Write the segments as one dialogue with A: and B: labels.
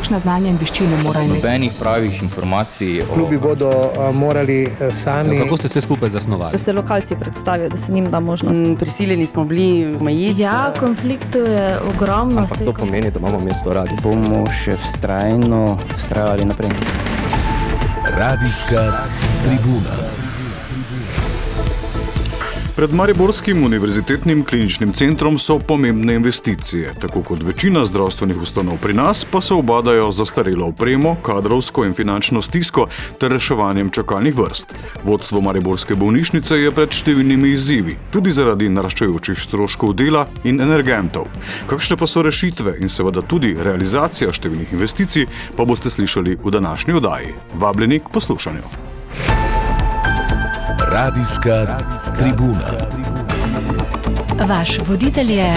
A: kakšne znanja in veščine morajo imeti.
B: Nobenih pravih informacij.
C: O... Klubi bodo morali sami.
D: Ja, kako ste se skupaj zasnovali?
E: Da se lokalci predstavijo, da se njim da možnost. Mm,
F: prisiljeni smo bili omejiti.
E: Ja, konfliktov je ogromno.
G: To pomeni, da imamo mesto radi. Bomo še vztrajno vztrajali naprej.
H: Radijska tribuna.
I: Pred Mariborskim univerzitetnim kliničnim centrom so pomembne investicije. Tako kot večina zdravstvenih ustanov pri nas, pa se obadajo za starelo opremo, kadrovsko in finančno stisko ter reševanjem čakalnih vrst. Vodstvo Mariborske bolnišnice je pred številnimi izzivi, tudi zaradi naraščajočih stroškov dela in energentov. Kakšne pa so rešitve in seveda tudi realizacija številnih investicij, pa boste slišali v današnji oddaji. Vabljeni k poslušanju.
H: Radijska tribuna.
J: Vaš voditelj je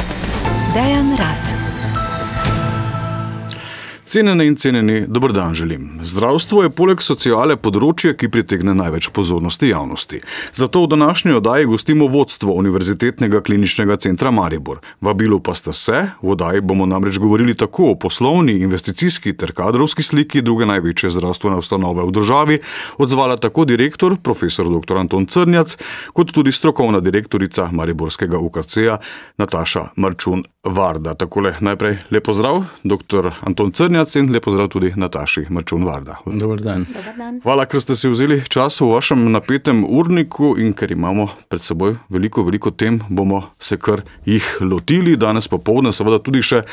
J: Dejan Rad.
I: Cenjene in cenjeni, dober dan želim. Zdravstvo je poleg sociale področje, ki pritegne največ pozornosti javnosti. Zato v današnji oddaji gostimo vodstvo Univerzitetnega kliničnega centra Maribor. Vabilo pa ste se, v oddaji bomo namreč govorili tako o poslovni, investicijski ter kadrovski sliki druge največje zdravstvene ustanove v državi, odzvala tako direktor, profesor dr. Anton Crnjac, kot tudi strokovna direktorica Mariborskega UKC-ja Nataša Marčun Varda. Takole najprej lepo zdrav, dr. Anton Crnjac. Cenjac in lepo zdrav tudi Nataši Marčun Varda.
D: Dobar dan.
E: Dobar dan.
I: Hvala, ker ste si vzeli čas v vašem napetem urniku in ker imamo pred seboj veliko, veliko tem, bomo se kar jih lotili. Danes popovdne seveda tudi še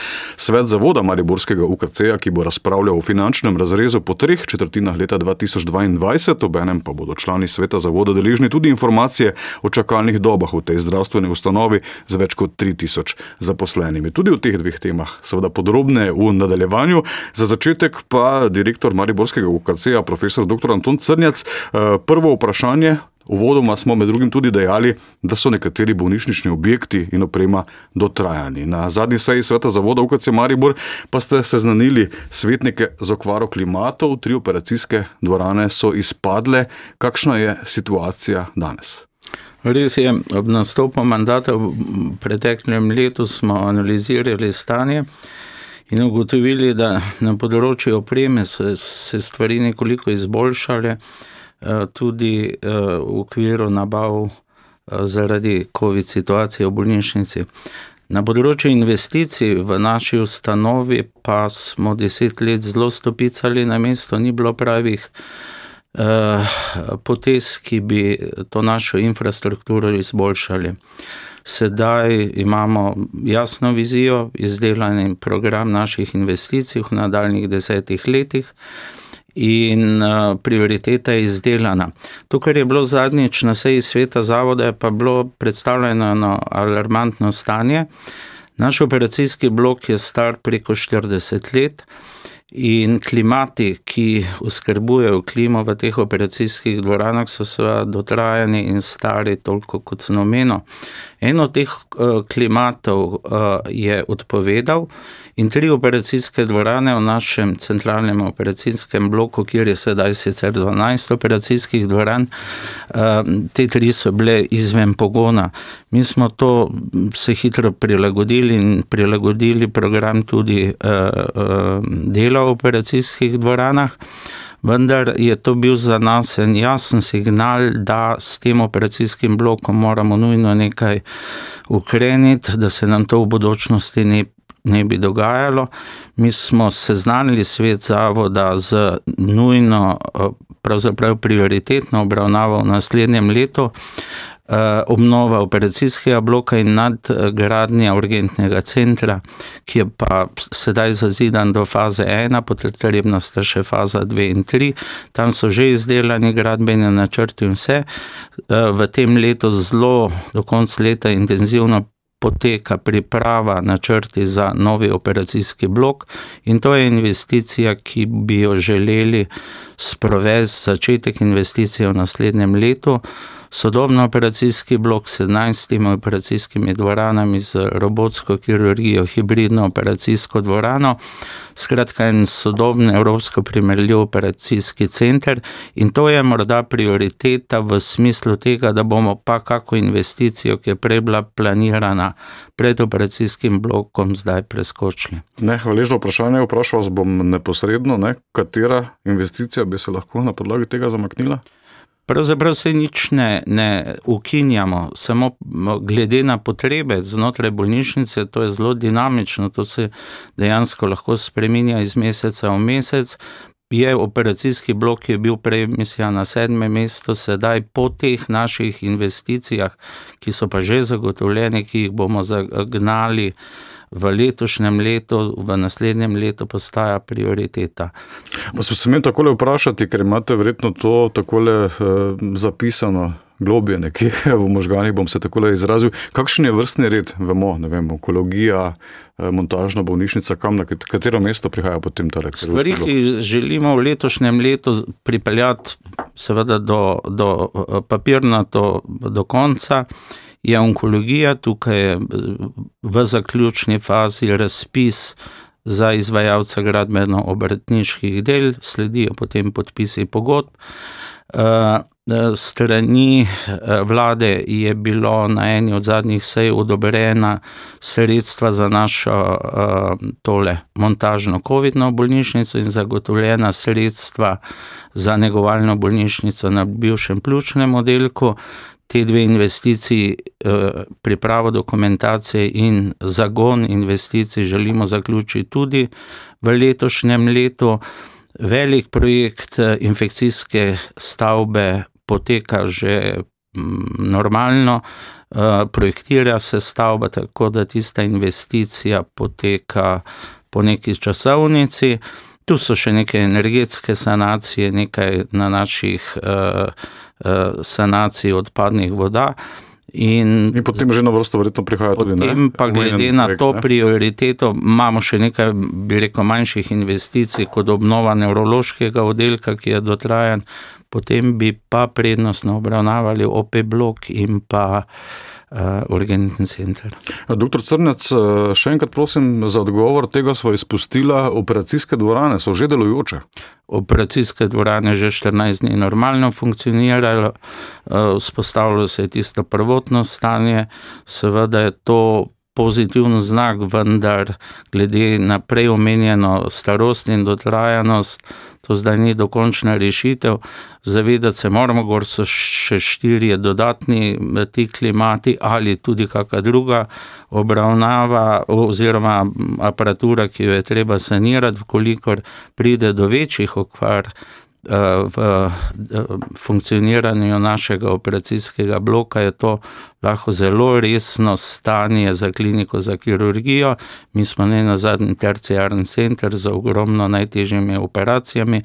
I: svet zavoda Mariborskega UKC-ja, ki bo razpravljal o finančnem razrezu po treh četrtinah leta 2022, obenem pa bodo člani sveta zavoda deležni tudi informacije o čakalnih dobah v tej zdravstveni ustanovi z več kot 3000 zaposlenimi. Tudi o teh dveh temah seveda podrobneje v nadaljevanju. Za začetek pa direktor Mariborskega UKC-ja, profesor dr. Anton Crnjac. Eh, prvo vprašanje. Uvodoma smo med drugim tudi dejali, da so nekateri bolnišnični objekti in oprema dotrajani. Na zadnji seji sveta zavoda UKC Maribor pa ste seznanili svetnike z okvaro klimatov, tri operacijske dvorane so izpadle. Kakšna je situacija danes?
K: Res je, ob nastopu mandata v preteklem letu smo analizirali stanje in ugotovili, da na področju opreme so se stvari nekoliko izboljšale, eh, tudi eh, v okviru nabav eh, zaradi COVID situacije v bolnišnici. Na področju investicij v naši ustanovi pa smo deset let zelo stopicali na mesto, ni bilo pravih potez, ki bi to našo infrastrukturo izboljšali. Sedaj imamo jasno vizijo, izdelan program naših investicij v nadaljnih desetih letih. In uh, prioriteta je izdelana. To, kar je bilo zadnjič na seji sveta zavoda, je pa bilo predstavljeno na alarmantno stanje. Naš operacijski blok je star preko 40 let, In klimati, ki oskrbujejo klimo v teh operacijskih dvoranah, so seveda dotrajani in stari toliko kot znameno. En od teh uh, klimatov uh, je odpovedal in tri operacijske dvorane v našem centralnem operacijskem bloku, kjer je sedaj sicer 12 operacijskih dvoran, uh, te tri so bile izven pogona. Mi smo to se hitro prilagodili in prilagodili program tudi uh, uh, dela v operacijskih dvoranah. Vendar je to bil za nas en jasen signal, da s tem operacijskim blokom moramo nujno nekaj ukreniti, da se nam to v budučnosti ne, ne bi dogajalo. Mi smo seznanili svet zavoda z nujno, pravzaprav prioritetno obravnavo v naslednjem letu. Eh, obnova operacijskega bloka in nadgradnja urgentnega centra, ki je pa sedaj zazidan do faze ena, potrebna sta še faza dve in tri. Tam so že izdelani gradbeni načrti in vse. Eh, v tem letu zelo do konca leta intenzivno poteka priprava načrti za novi operacijski blok in to je investicija, ki bi jo želeli sprovesti začetek investicije v naslednjem letu. Sodobno operacijski blok s 17 operacijskimi dvoranami z robotsko kirurgijo, hibridno operacijsko dvorano, skratka en sodoben evropsko primerljiv operacijski center in to je morda prioriteta v smislu tega, da bomo pa kako investicijo, ki je prej bila planirana pred operacijskim blokom, zdaj preskočili.
I: Ne, hvaležno vprašanje, vprašal vas bom neposredno, ne, katera investicija bi se lahko na podlagi tega zamaknila?
K: Pravzaprav se nič ne, ne ukinjamo, samo glede na potrebe znotraj bolnišnice, to je zelo dinamično, to se dejansko lahko spremenja iz meseca v mesec. Je operacijski blok, ki je bil prej, mislim, na sedmem mestu, sedaj po teh naših investicijah, ki so pa že zagotovljene, ki jih bomo zagnali v letošnjem letu, v naslednjem letu postaja prioriteta.
I: Pa se smem takole vprašati, ker imate verjetno to takole eh, zapisano. Globje nekje v možganjih, bom se tako izrazil. Kakšen je vrstni red, vemo, ne vem, onkologija, eh, montažna bolnišnica, kam na katero mesto prihaja potem ta rek?
K: Stvari, ki želimo v letošnjem letu pripeljati, seveda do, do eh, papirnato do konca, je onkologija, tukaj je v zaključni fazi razpis za izvajalca gradbeno-obratniških del, sledijo potem podpisi pogodb. Eh, strani eh, vlade je bilo na eni od zadnjih sej odobrena sredstva za našo eh, tole montažno COVID-no bolnišnico in zagotovljena sredstva za negovalno bolnišnico na bivšem pljučnem oddelku te dve investiciji, eh, pripravo dokumentacije in zagon investicij, želimo zaključiti tudi v letošnjem letu. Velik projekt eh, infekcijske stavbe poteka že mm, normalno, eh, projektira se stavba, tako da tista investicija poteka po neki časovnici. Tu so še neke energetske sanacije, nekaj na naših Eh, sanaciji odpadnih voda.
I: In, in potem že na vrsto verjetno prihaja tudi nekaj.
K: Potem pa glede na to prioriteto imamo še nekaj, bi rekel, manjših investicij kot obnova nevrološkega oddelka, ki je dotrajan, potem bi pa prednostno obravnavali OP blok in pa uh, urgentni center.
I: Doktor Crnec, eh, še enkrat prosim za odgovor tega, smo izpustili operacijske dvorane, so že delujoče.
K: Operacijske dvorane že 14 dni normalno funkcionirajo, eh, vzpostavilo se je tisto prvotno stanje, seveda je to pozitiven znak, vendar glede na prej omenjeno starost in dotrajanost, to zdaj ni dokončna rešitev. Zavedati se moramo, da so še štirje dodatni ti klimati ali tudi kakšna druga obravnava oziroma aparatura, ki jo je treba sanirati, kolikor pride do večjih okvar. V funkcioniranju našega operacijskega bloka je to lahko zelo resno stanje za kliniko za kirurgijo. Mi smo ne na zadnji terciarni center za ogromno najtežjimi operacijami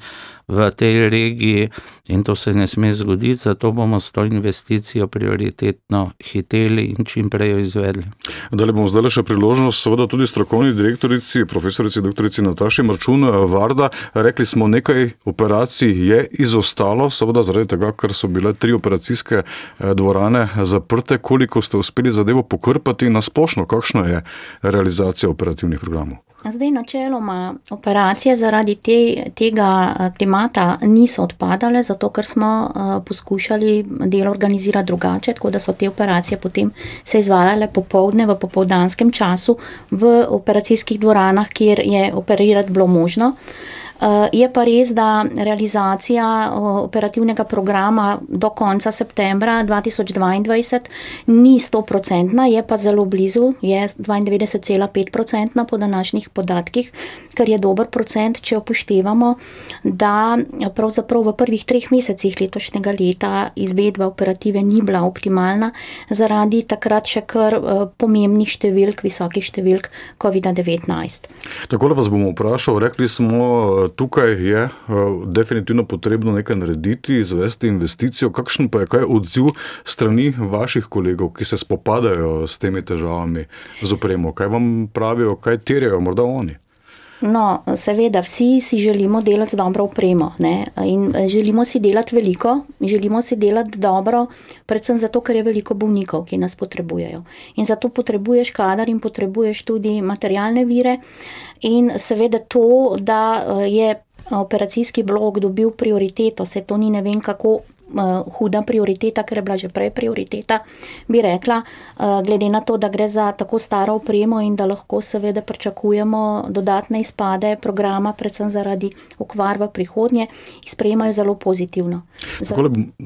K: v tej regiji in to se ne sme zgoditi, zato bomo s to investicijo prioritetno hiteli in čim prej jo izvedli.
I: Dalje bomo zdaj še priložnost, seveda tudi strokovni direktorici, profesorici doktorici Nataši Marčun Varda. Rekli smo, nekaj operacij je izostalo, seveda zaradi tega, ker so bile tri operacijske eh, dvorane zaprte koliko ste uspeli zadevo pokrpati na splošno, kakšna je realizacija operativnih programov?
D: Zdaj, načeloma, operacije zaradi te, tega eh, klimata niso odpadale, zato ker smo uh, poskušali delo organizirati drugače, tako da so te operacije potem se izvajale popovdne v popovdanskem času v operacijskih dvoranah, kjer je operirati bilo možno. Uh, je pa res, da realizacija operativnega programa do konca septembra 2022 ni 100-odstotna, je pa zelo blizu, je 92,5-odstotna po današnjih podatkih, kar je dober procent, če upoštevamo, da pravzaprav v prvih treh mesecih letošnjega leta izvedba operative ni bila optimalna zaradi takrat še kar eh, pomembnih številk, visokih številk COVID-19.
I: Tako da vas bomo vprašali, rekli smo, tukaj je uh, definitivno potrebno nekaj narediti, izvesti investicijo. Kakšen pa je kaj odziv strani vaših kolegov, ki se spopadajo s temi težavami z opremo? Kaj vam pravijo, kaj terjajo morda oni?
D: No, seveda, vsi si želimo delati dobro opremo ne? in želimo si delati veliko, želimo si delati dobro, predvsem zato, ker je veliko bolnikov, ki nas potrebujejo. In zato potrebuješ kadar in potrebuješ tudi materialne vire. In seveda to, da je operacijski blok dobil prioriteto, se to ni ne vem kako huda prioriteta, ker je bila že prej prioriteta, bi rekla, glede na to, da gre za tako staro opremo in da lahko seveda pričakujemo dodatne izpade programa, predvsem zaradi okvar v prihodnje, sprejemajo zelo pozitivno.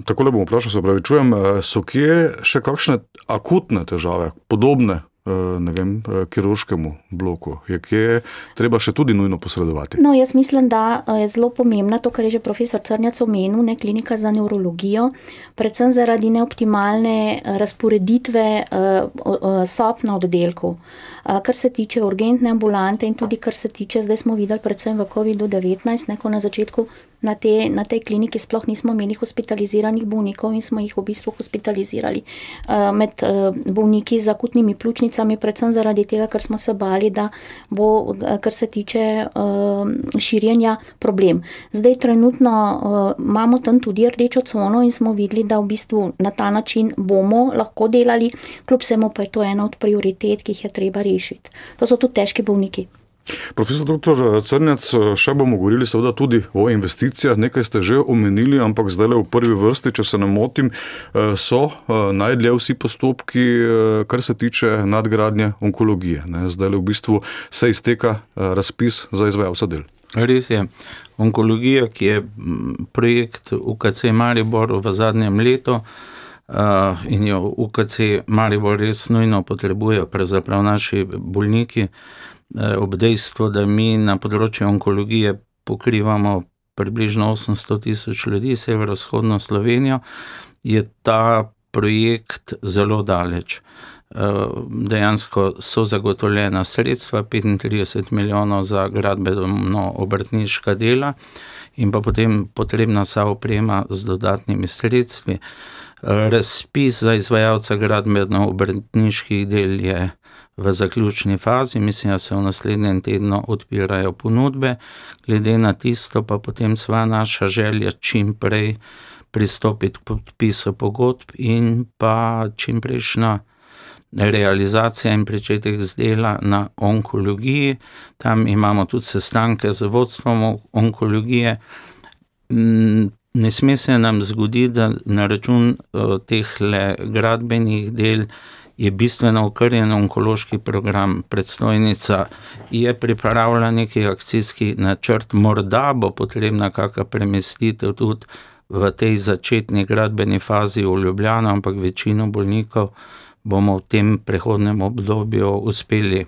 I: Tako le bom vprašal, se pravi, čujem, so kje še kakšne akutne težave, podobne ne vem, kirurškemu bloku, je kje treba še tudi nujno posredovati?
D: No, jaz mislim, da je zelo pomembno to, kar je že profesor Crnjac omenil, ne klinika za neurologijo, predvsem zaradi neoptimalne razporeditve sob na oddelku. Kar se tiče urgentne ambulante in tudi kar se tiče, zdaj smo videli predvsem v COVID-19, ne, ko na začetku na, te, na tej kliniki sploh nismo imeli hospitaliziranih bolnikov in smo jih v bistvu hospitalizirali med bolniki z akutnimi pljučnicami, predvsem zaradi tega, ker smo se bali, da bo, kar se tiče širjenja, problem. Zdaj trenutno imamo tam tudi rdečo cono in smo videli, da v bistvu na ta način bomo lahko delali, kljub vsemu pa je to ena od prioritet, ki jih je treba rešiti. To so tudi težki bolniki.
I: Profesor dr. Crnjac, še bomo govorili seveda tudi o investicijah, nekaj ste že omenili, ampak zdaj v prvi vrsti, če se ne motim, so najdlje vsi postopki, kar se tiče nadgradnje onkologije. Zdaj v bistvu se izteka razpis za izvajalca del.
K: Res je. Onkologija, ki je projekt UKC Maribor v zadnjem letu in jo UKC Maribor res nujno potrebujejo, pravzaprav naši bolniki, ob dejstvu, da mi na področju onkologije pokrivamo približno osemsto tisoč ljudi, severovzhodno Slovenijo, je ta projekt zelo daleč. Dejansko so zagotovljena sredstva, petintrideset milijonov za gradbeno-obrtniška dela in pa potem potrebna vsa oprema z dodatnimi sredstvi. Razpis za izvajalca gradbeno-obrtniških del je v zaključni fazi, mislim, da se v naslednjem tednu odpirajo ponudbe, glede na tisto pa potem seveda naša želja čim prej pristopiti k podpisu pogodb in pa čimprejšnja realizacija in pričetek z dela na onkologiji. Tam imamo tudi sestanke z vodstvom onkologije. Ne sme se nam zgoditi, da na račun tehle gradbenih del je bistveno okrnjen onkološki program. Predstojnica je pripravila neki akcijski načrt, morda bo potrebna kaka premestitev tudi v tej začetni gradbeni fazi v Ljubljano, ampak večino bolnikov bomo v tem prehodnem obdobju uspeli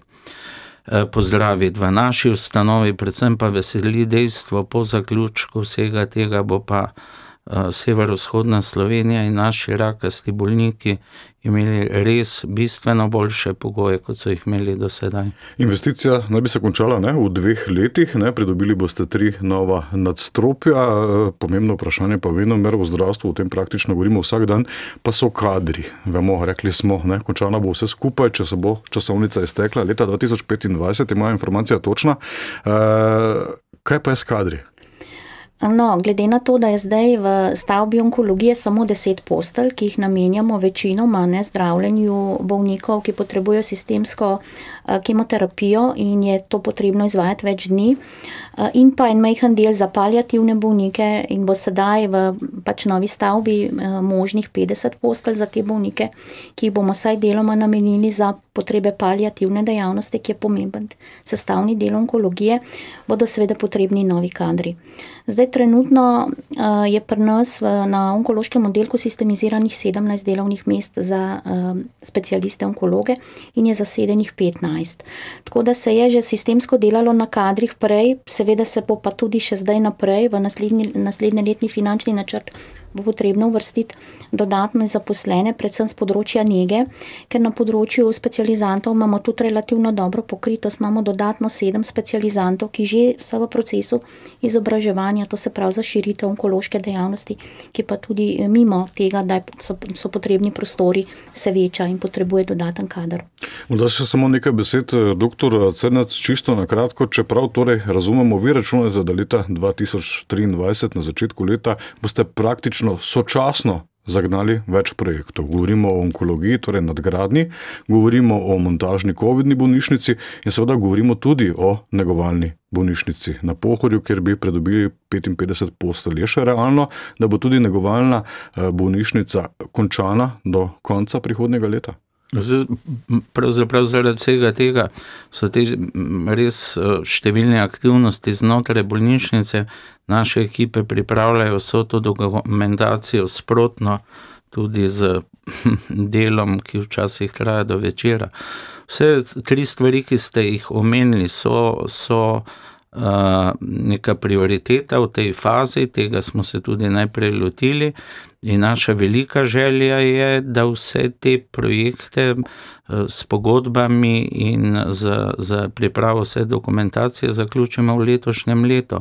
K: pozdraviti v naši ustanovi, predvsem pa veseli dejstvo, po zaključku vsega tega bo pa severovzhodna Slovenija in naši rakasti bolniki imeli res bistveno boljše pogoje, kot so jih imeli do sedaj.
I: Investicija naj bi se končala, ne, v dveh letih, ne, pridobili boste tri nova nadstropja, pomembno vprašanje pa venomer v zdravstvu, o tem praktično govorimo vsak dan, pa so kadri. Vemo, rekli smo, ne, končano bo vse skupaj, če se bo časovnica iztekla, leta dva tisoč petindvajset je moja informacija točna. Kaj pa je s kadri?
D: No, glede na to, da je zdaj v stavbi onkologije samo deset postelj, ki jih namenjamo večinoma, ne, zdravljenju bolnikov, ki potrebujejo sistemsko kemoterapijo in je to potrebno izvajati več dni, in pa en majhen del za paliativne bolnike in bo sedaj v pač novi stavbi možnih petdeset postelj za te bolnike, ki jih bomo vsaj deloma namenili za potrebe paliativne dejavnosti, ki je pomemben sestavni del onkologije, bodo seveda potrebni novi kadri. Zdaj trenutno je pri nas na onkološkem oddelku sistemiziranih sedemnajst delovnih mest za specialiste onkologe in je zasedenih petnajst. Tako da se je že sistemsko delalo na kadrih prej, seveda se bo pa tudi še zdaj naprej v naslednji, naslednjeletni finančni načrt bo potrebno uvrstiti dodatne zaposlene, predvsem z področja njege, ker na področju specializantov imamo tudi relativno dobro pokritost, imamo dodatno sedem specializantov, ki že so v procesu izobraževanja, to se pravi za širitev onkološke dejavnosti, ki pa tudi mimo tega, da so, so potrebni prostori, se veča in potrebuje dodaten kader.
I: Morda še samo nekaj besed, doktor Crnac, čisto na kratko, čeprav torej razumemo, vi računate, da leta 2023, na začetku leta, boste praktično sočasno zagnali več projektov. Govorimo o onkologiji, torej nadgradnji, govorimo o montažni COVID-ni bolnišnici in seveda govorimo tudi o negovalni bolnišnici na Pohorju, kjer bi pridobili 55 postelj. Je še realno, da bo tudi negovalna bolnišnica končana do konca prihodnjega leta?
K: Pravzaprav zaradi vsega tega so te res številne aktivnosti znotraj bolnišnice, naše ekipe pripravljajo vso to dokumentacijo sprotno, tudi z delom, ki včasih traja do večera. Vse tri stvari, ki ste jih omenili, so, so neka prioriteta v tej fazi, tega smo se tudi najprej lotili. In naša velika želja je, da vse te projekte s pogodbami in z, z pripravo vse dokumentacije zaključimo v letošnjem letu.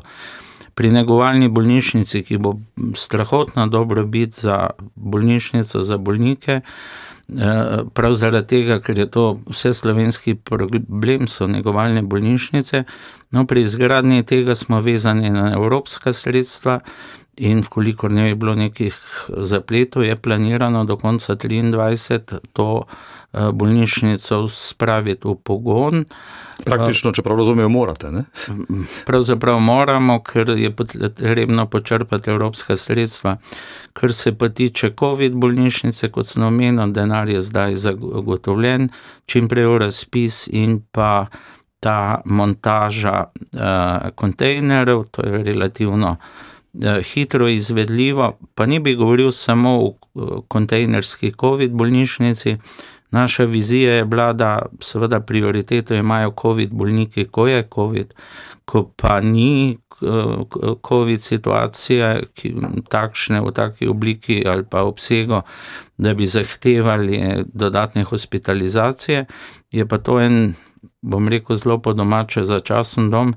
K: Pri negovalni bolnišnici, ki bo strahotno dobro biti za bolnišnico, za bolnike, prav zaradi tega, ker je to vse slovenski problem, so negovalne bolnišnice. No, pri izgradnji tega smo vezani na evropska sredstva, in v kolikor ne bi bilo nekih zapletov, je planirano do konca triindvajset to bolnišnico spraviti v pogon.
I: Praktično, če prav razumem, morate, ne?
K: Pravzaprav moramo, ker je potrebno počrpati evropska sredstva. Kar se pa tiče covid bolnišnice, kot sem omenil, denar je zdaj zagotovljen, čim prej v razpis in pa ta montaža kontejnerjev, to je relativno hitro izvedljivo, pa ne bi govoril samo o kontejnerski covid bolnišnici, naša vizija je bila, da seveda prioriteto imajo covid bolniki, ko je covid, ko pa ni covid situacija, ki takšne, v taki obliki ali pa obsegu, da bi zahtevali dodatne hospitalizacije, je pa to en, bom rekel zelo po domače, začasen dom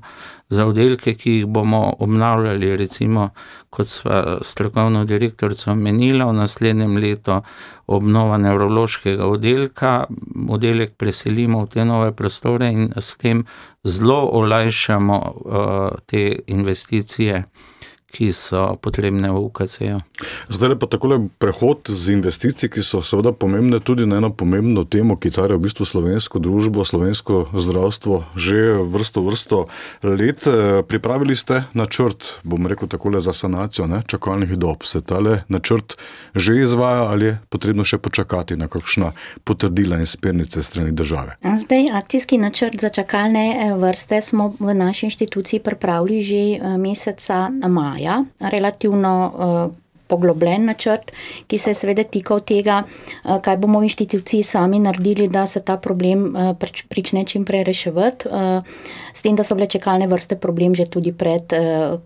K: za oddelke, ki jih bomo obnavljali, recimo kot sva s strokovno direktorico omenila, v naslednjem letu obnova nevrološkega oddelka, oddelek preselimo v te nove prostore in s tem zelo olajšamo te investicije, ki so potrebne v UKC-ju.
I: Zdajle pa takole prehod z investicij, ki so seveda pomembne tudi na eno pomembno temo, ki tare v bistvu slovensko družbo, slovensko zdravstvo že vrsto, vrsto let. Pripravili ste načrt, bom rekel takole, za sanacijo, ne, čakalnih dob. Se tale načrt že izvaja ali je potrebno še počakati na kakšna potrdila in smernice s strani države?
D: Zdaj, akcijski načrt za čakalne vrste smo v naši inštituciji pripravili že meseca maja, relativno poglobljen načrt, ki se je seveda tikal tega, kaj bomo inštituciji sami naredili, da se ta problem prične čim prej reševati. S tem, da so bile čakalne vrste problem že tudi pred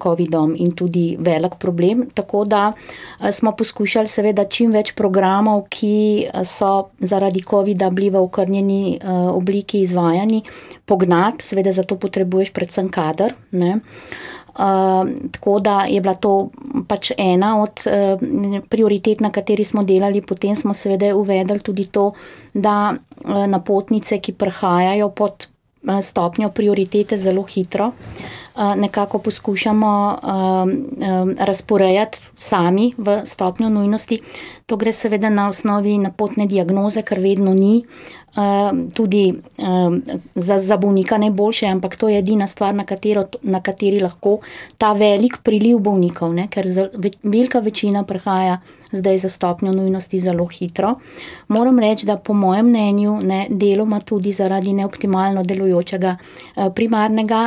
D: covidom in tudi velik problem, tako da smo poskušali seveda čim več programov, ki so zaradi covida bili v okrnjeni obliki izvajani, pognati, seveda za to potrebuješ predvsem kader, ne. Tako da je bila to pač ena od prioritet, na kateri smo delali, potem smo seveda uvedli tudi to, da napotnice, ki prihajajo pod stopnjo prioritete zelo hitro, nekako poskušamo razporejati sami v stopnjo nujnosti. To gre seveda na osnovi napotne diagnoze, ker vedno ni tudi za, za bolnika najboljše, ampak to je edina stvar, na katero, na kateri lahko ta velik priliv bolnikov, ne, ker velika večina prihaja zdaj za stopnjo nujnosti zelo hitro. Moram reči, da po mojem mnenju, ne, deloma tudi zaradi neoptimalno delujočega primarnega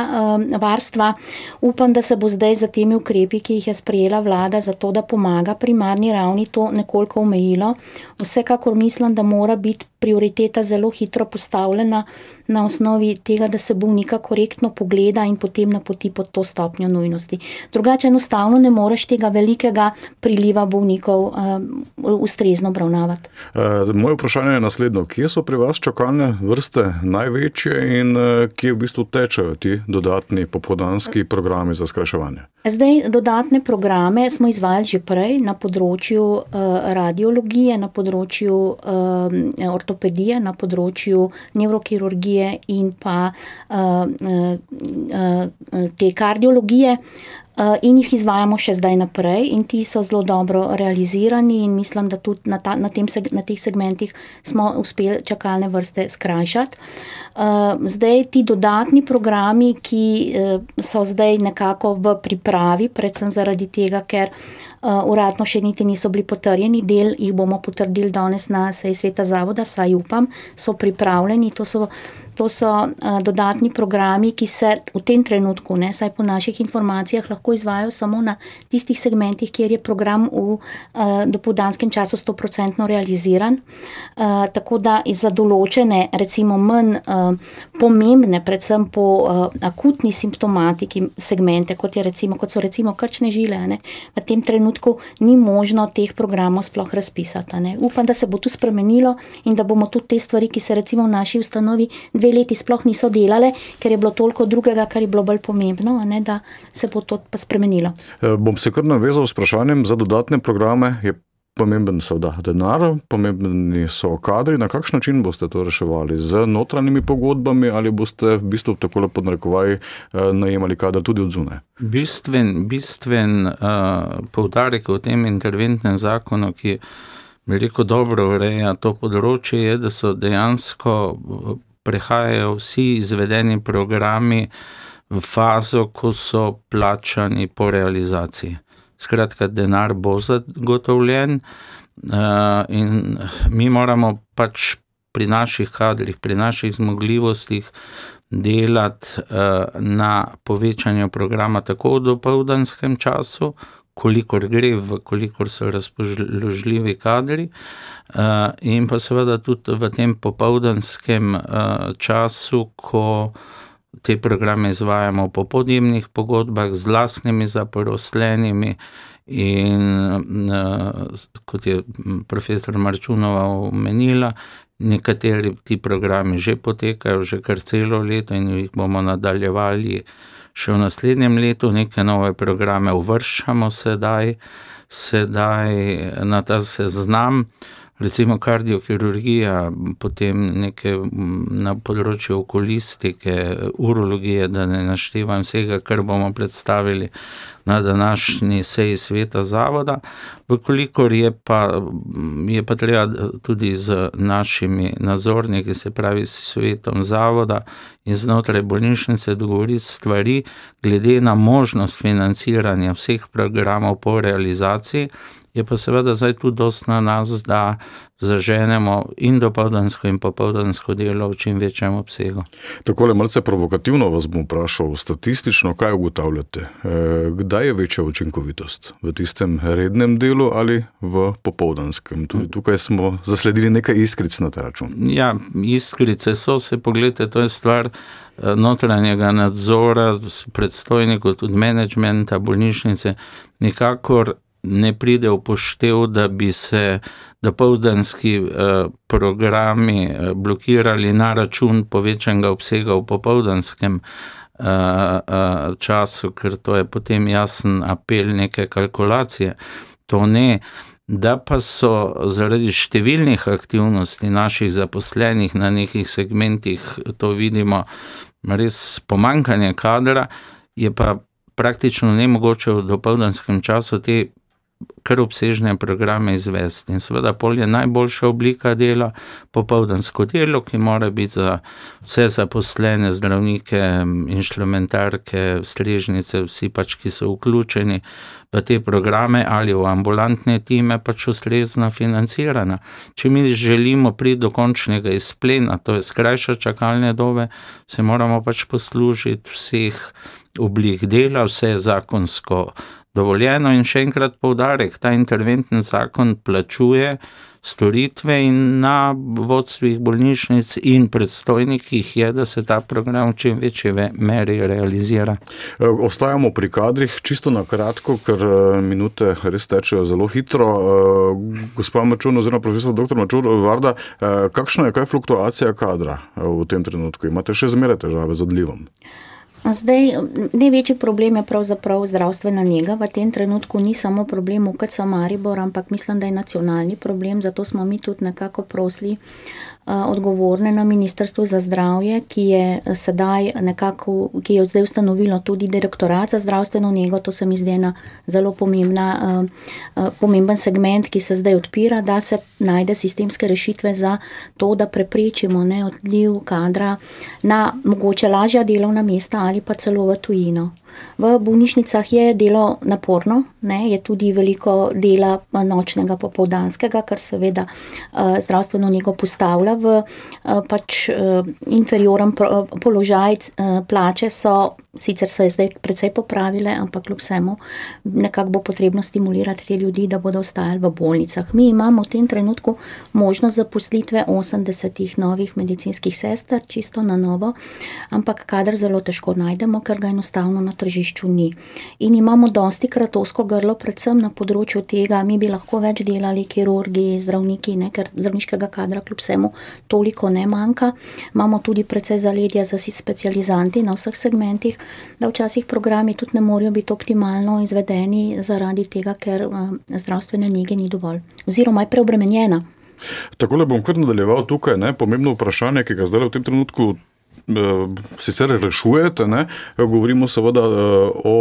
D: varstva, upam, da se bo zdaj s temi ukrepi, ki jih je sprejela vlada, zato da pomaga primarni ravni, to nekoliko omejilo. Vsekakor mislim, da mora biti prioriteta zelo hitro postavljena na osnovi tega, da se bolnika korektno pogleda in potem napoti pod to stopnjo nujnosti. Drugače enostavno ne moreš tega velikega priliva bolnikov um, ustrezno obravnavati.
I: E, moje vprašanje je naslednjo. Kje so pri vas čakalne vrste največje in e, kje v bistvu tečejo ti dodatni popodanski programi za skrajševanje?
D: Zdaj, dodatne programe smo izvajali že prej na področju uh, radiologije, na področju uh, ortopedije, na področju nevrokirurgije in pa uh, uh, uh, te kardiologije. In jih izvajamo še zdaj naprej, in ti so zelo dobro realizirani, in mislim, da tudi na, ta, na, tem, na teh segmentih smo uspeli čakalne vrste skrajšati. Uh, zdaj ti dodatni programi, ki uh, so zdaj nekako v pripravi, predvsem zaradi tega, ker uh, uradno še niti niso bili potrjeni, del jih bomo potrdili danes na seji sveta zavoda, saj upam, so pripravljeni. To so To so uh, dodatni programi, ki se v tem trenutku, ne, saj po naših informacijah, lahko izvajo samo na tistih segmentih, kjer je program v dopoldanskem času 100% realiziran. Tako da za določene, recimo manj uh, pomembne, predvsem po uh, akutni simptomatiki segmente, kot, recimo, kot so recimo krčne žile, ne, v tem trenutku ni možno teh programov sploh razpisati. Ne. Upam, da se bo to spremenilo in da bomo tudi te stvari, ki se recimo v naši ustanovi dve leti sploh niso delale, ker je bilo toliko drugega, kar je bilo bolj pomembno, ne, da se bo to pa spremenilo.
I: E, bom se kar navezal s vprašanjem za dodatne programe. Je pomemben seveda denar, pomembni so kadri. Na kakšen način boste to reševali? Z notranjimi pogodbami ali boste v bistvu tako lepo narekovaj najemali kader tudi od zune?
K: Bistven, bistven uh, poudarek v tem interventnem zakonu, ki veliko dobro ureja to področje, je, da so dejansko prehajajo vsi izvedeni programi v fazo, ko so plačani po realizaciji. Skratka, denar bo zagotovljen, uh, in mi moramo pač pri naših kadrih, pri naših zmogljivostih delati uh, na povečanju programa, tako v dopoldanskem času, kolikor gre, kolikor so razpoložljivi kadri, uh, in pa seveda tudi v tem popoldanskem času, ko te programe izvajamo po podjemnih pogodbah z lastnimi zaposlenimi. In uh, kot je profesor Marčunova omenila, nekateri ti programi že potekajo, že kar celo leto, in jih bomo nadaljevali še v naslednjem letu neke nove programe uvrščamo sedaj, sedaj na ta seznam. Recimo kardiokirurgija, potem nekaj na področju okulistike, urologije, da ne naštevam vsega, kar bomo predstavili na današnji seji sveta zavoda. Vkolikor je pa, je pa treba tudi z našimi nadzorniki, se pravi s svetom zavoda in znotraj bolnišnice dogovoriti stvari glede na možnost financiranja vseh programov po realizaciji, je pa seveda zdaj tudi dosti na nas, da zaženemo in dopoldansko in popoldansko delo v čim večjem obsegu.
I: Tako le malce provokativno vas bom vprašal, statistično, kaj ugotavljate? E, kdaj je večja učinkovitost? V tistem rednem delu ali v popoldanskem? Tudi tukaj smo zasledili nekaj iskric na ta račun.
K: Ja, iskrice so se, pogledajte, to je stvar eh, notranjega nadzora, predstojnikov, tudi menedžmenta bolnišnice, nikakor ne pride v poštev, da bi se dopoldanski eh, programi eh, blokirali na račun povečanega obsega v popoldanskem eh, času, ker to je potem jasen apel neke kalkulacije. To ne. Da pa so zaradi številnih aktivnosti naših zaposlenih na nekih segmentih, to vidimo, res pomankanje kadra, je pa praktično ne mogoče v dopoldanskem času te kar obsežne programe izvesti. In seveda, pol je najboljša oblika dela, popoldansko delo, ki mora biti za vse zaposlene, zdravnike, inštrumentarke, strežnice, vsi pač, ki so vključeni v te programe ali v ambulantne time, pač ustrezno financirana. Če mi želimo priti do končnega izplena, to je skrajšati čakalne dobe, se moramo pač poslužiti vseh oblik dela, vse zakonsko dovoljeno. In še enkrat poudarek, ta interventni zakon plačuje storitve in na vodstvih bolnišnic in predstojnikih je, da se ta program v čim večji meri realizira.
I: E, ostajamo pri kadrih, čisto na kratko, ker e, minute res tečejo zelo hitro. E, Gospod Mačun, oziroma profesor dr. Mačun, Varda, kakšna je kaj fluktuacija kadra v tem trenutku? Imate še zmeraj težave z odlivom?
D: Zdaj, največji problem je pravzaprav zdravstvena njega. V tem trenutku ni samo problem UKC Maribor, ampak mislim, da je nacionalni problem, zato smo mi tudi nekako prosili odgovorne na Ministrstvu za zdravje, ki je sedaj nekako, ki je zdaj ustanovilo tudi direktorat za zdravstveno njego. To se mi zdi ena zelo pomembna, pomemben segment, ki se zdaj odpira, da se najde sistemske rešitve za to, da preprečimo ne, odliv kadra na mogoče lažja delovna mesta ali pa celo v tujino. V bolnišnicah je delo naporno, ne, je tudi veliko dela nočnega, popoldanskega, kar seveda zdravstveno njego postavlja v pač inferioren položaj, plače so sicer se zdaj precej popravile, ampak kljub vsemu nekako bo potrebno stimulirati te ljudi, da bodo ostali v bolnicah. Mi imamo v tem trenutku možnost zaposlitve 80 novih medicinskih sester, čisto na novo, ampak kader zelo težko najdemo, ker ga enostavno na tržišču ni. In imamo dosti kratosko grlo, predvsem na področju tega, mi bi lahko več delali, kirurgi, zdravniki, ne, ker zdravniškega kadra kljub vsemu toliko ne manjka. Imamo tudi precej zaledja za si specializanti na vseh segmentih, da včasih programi tudi ne morejo biti optimalno izvedeni zaradi tega, ker zdravstvene njege ni dovolj oziroma je preobremenjena.
I: Tako le bom kar nadaljeval tukaj, ne, pomembno vprašanje, ki ga zdaj v tem trenutku sicer rešujete, ne, govorimo seveda o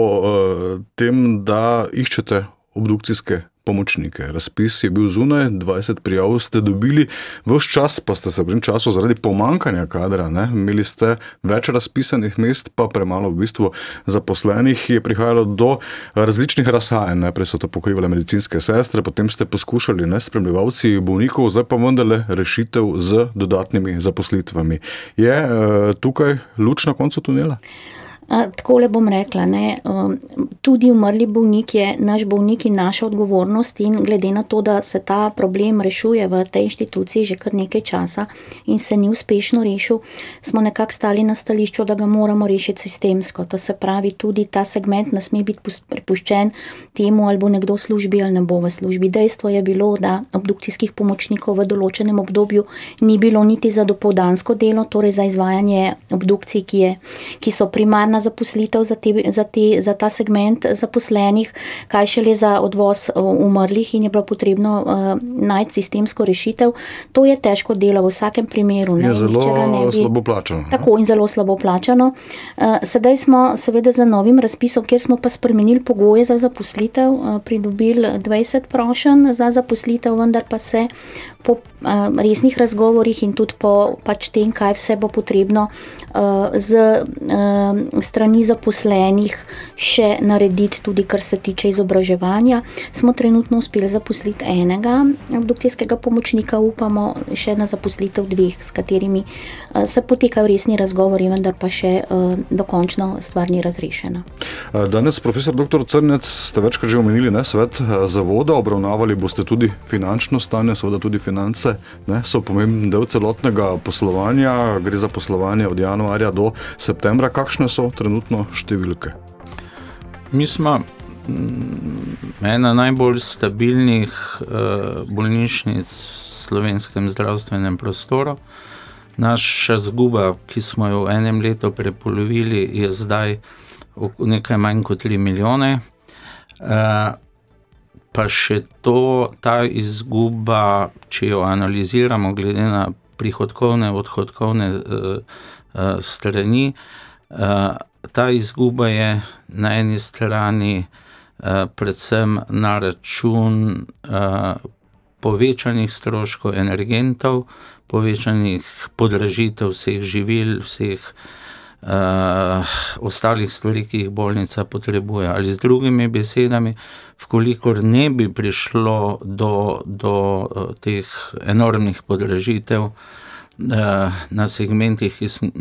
I: tem, da iščete obdukcijske pomočnike. Razpis je bil zunaj, 20 prijav ste dobili, vse čas pa ste se v tem času zaradi pomankanja kadra, ne, imeli ste več razpisanih mest, pa premalo v bistvu zaposlenih, je prihajalo do različnih razhajanj. Najprej so to pokrivale medicinske sestre, potem ste poskušali ne spremljevalci bolnikov, zdaj pa vendarle rešitev z dodatnimi zaposlitvami. Je tukaj luč na koncu tunela?
D: Tako le bom rekla, ne, tudi umrli bolnik je naš bolnik in naša odgovornost in glede na to, da se ta problem rešuje v tej inštituciji že kar nekaj časa in se ni uspešno rešil, smo nekako stali na stališču, da ga moramo rešiti sistemsko. To se pravi, tudi ta segment ne sme biti prepuščen temu, ali bo nekdo v službi ali ne bo v službi. Dejstvo je bilo, da obdukcijskih pomočnikov v določenem obdobju ni bilo niti za dopoldansko delo, torej za izvajanje obdukcij, ki je, ki so primarna zaposlitev za, te, za, te, za ta segment zaposlenih, kaj šele za odvoz umrlih, in je bilo potrebno uh, najti sistemsko rešitev. To je težko delo v vsakem primeru.
I: Ne, je zelo bi, slabo plačano.
D: Tako in zelo slabo plačano. Uh, sedaj smo, seveda, za novim razpisom, kjer smo pa spremenili pogoje za zaposlitev, uh, pridobili 20 prošenj za zaposlitev, vendar pa se po uh, resnih razgovorih in tudi po pač tem, kaj vse bo potrebno uh, z uh, strani zaposlenih še narediti, tudi kar se tiče izobraževanja, smo trenutno uspeli zaposliti enega obdukcijskega pomočnika, upamo še na zaposlitev dveh, s katerimi uh, se potekajo resni razgovori, vendar pa še uh, dokončno stvar ni razrešena.
I: Danes, profesor dr. Crnec, ste večkrat že omenili ne, svet zavoda, obravnavali boste tudi finančno stanje, seveda tudi finance ne, so pomemben del celotnega poslovanja, gre za poslovanje od januarja do septembra. Kakšne so trenutno številke?
K: Mi smo mm, ena najbolj stabilnih uh, bolnišnic v slovenskem zdravstvenem prostoru. Naša zguba, ki smo jo v enem letu prepolovili, je zdaj nekaj manj kot 3 milijone. Uh, pa še to, ta izguba, če jo analiziramo, glede na prihodkovne in odhodkovne uh, strani, ta izguba je na eni strani uh, predvsem na račun uh, povečanih stroškov energentov, povečanih podražitev vseh živil, vseh. Ostalih stvari, ki jih bolnica potrebuje. Ali z drugimi besedami, Vkolikor ne bi prišlo do, do teh enormnih podražitev na segmentih, ki sem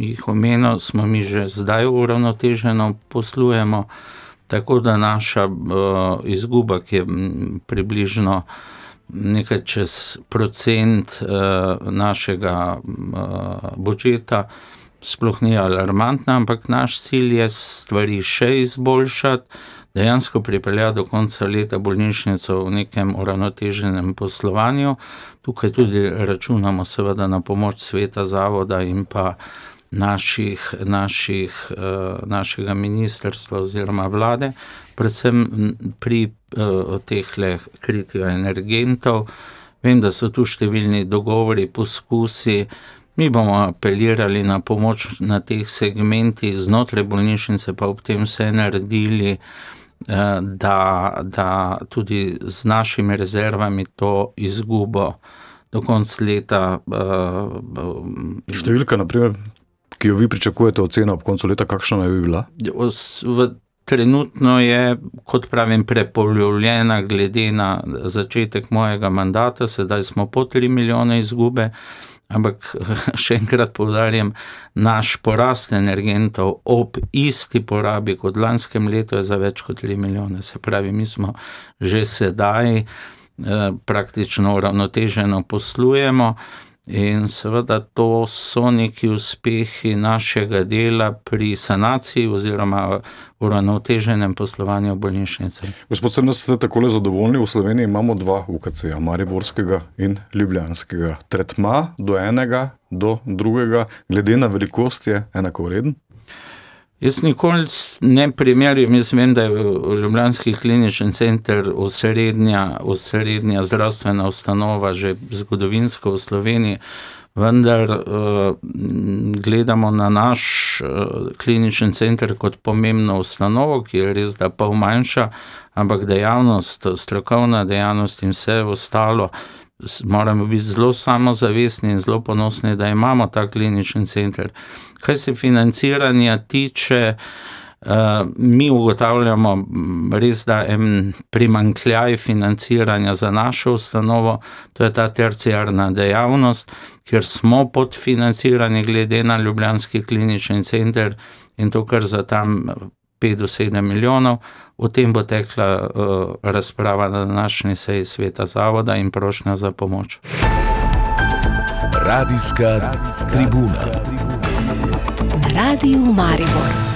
K: jih omenil, smo mi že zdaj uravnoteženo poslujemo. Tako da naša uh, izguba, ki je približno nekaj čez procent uh, našega uh, budžeta, sploh ni alarmantna, ampak naš cilj je stvari še izboljšati. Dejansko pripeljati do konca leta bolnišnico v nekem uravnoteženem poslovanju. Tukaj tudi računamo, seveda, na pomoč sveta, zavoda in pa naših, naših, uh, našega ministrstva oziroma vlade, predvsem pri uh, teh kritih energentov. Vem, da so tu številni dogovori, poskusi. Mi bomo apelirali na pomoč na teh segmentih, znotraj bolnišnice pa ob tem vse naredili, da, da tudi z našimi rezervami to izgubo do konca leta.
I: Številka, naprimer, ki jo vi pričakujete, ocena ob koncu leta, kakšna naj bi bila?
K: V, trenutno je, kot pravim, prepolovljena, glede na začetek mojega mandata, sedaj smo po 3 milijone izgube. Ampak še enkrat povdarjam, naš porast energentov ob isti porabi kot lanskem letu je za več kot 3 milijone. Se pravi, mi smo že sedaj eh, praktično uravnoteženo poslujemo. In seveda to so neki uspehi našega dela pri sanaciji oziroma uravnoteženem poslovanju bolnišnice.
I: Gospod Crnc, ste tako zadovoljni? V Sloveniji imamo dva UKC-ja, Mariborskega in Ljubljanskega. Tretma do enega, do drugega, glede na velikost je enako vreden?
K: Jaz nikoli ne primerjam, jaz vem, da je Ljubljanski klinični center osrednja, osrednja zdravstvena ustanova, že zgodovinsko v Sloveniji, vendar uh, gledamo na naš uh, klinični center kot pomembno ustanovo, ki je res da pol manjša, ampak dejavnost, strokovna dejavnost in vse ostalo moramo biti zelo samozavestni in zelo ponosni, da imamo ta klinični center. Kaj se financiranja tiče, uh, mi ugotavljamo res, da je primankljaj financiranja za našo ustanovo, to je ta terciarna dejavnost, ker smo podfinancirani glede na Ljubljanski klinični center in to, kar za tam 5 do 7 milijonov. O tem bo tekla uh, razprava na današnji seji sveta zavoda in prošnja za pomoč.
H: Radijska tribuna.
J: Na radiju Maribor.